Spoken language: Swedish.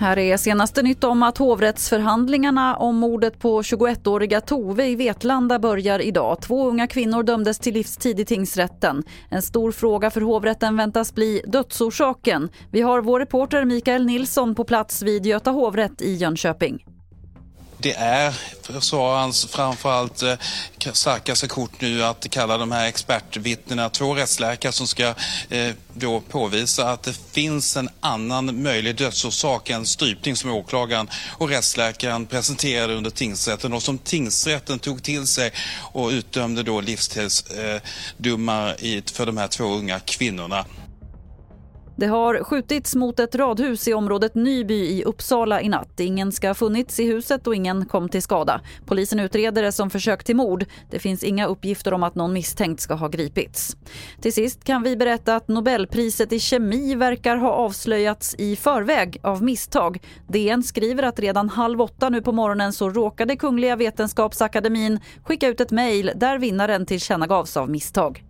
Här är senaste nytt om att hovrättsförhandlingarna om mordet på 21-åriga Tove i Vetlanda börjar idag. Två unga kvinnor dömdes till livstid i tingsrätten. En stor fråga för hovrätten väntas bli dödsorsaken. Vi har vår reporter Mikael Nilsson på plats vid Göta hovrätt i Jönköping. Det är försvararens framförallt eh, starkaste kort nu att kalla de här expertvittnena, två rättsläkare som ska eh, då påvisa att det finns en annan möjlig dödsorsak än strypning som åklagaren och rättsläkaren presenterade under tingsrätten och som tingsrätten tog till sig och utdömde då livstidsdomar eh, för de här två unga kvinnorna. Det har skjutits mot ett radhus i området Nyby i Uppsala i natt. Ingen ska ha funnits i huset och ingen kom till skada. Polisen utreder det som försök till mord. Det finns inga uppgifter om att någon misstänkt ska ha gripits. Till sist kan vi berätta att Nobelpriset i kemi verkar ha avslöjats i förväg av misstag. DN skriver att redan halv åtta nu på morgonen så råkade Kungliga Vetenskapsakademin skicka ut ett mejl där vinnaren tillkännagavs av misstag.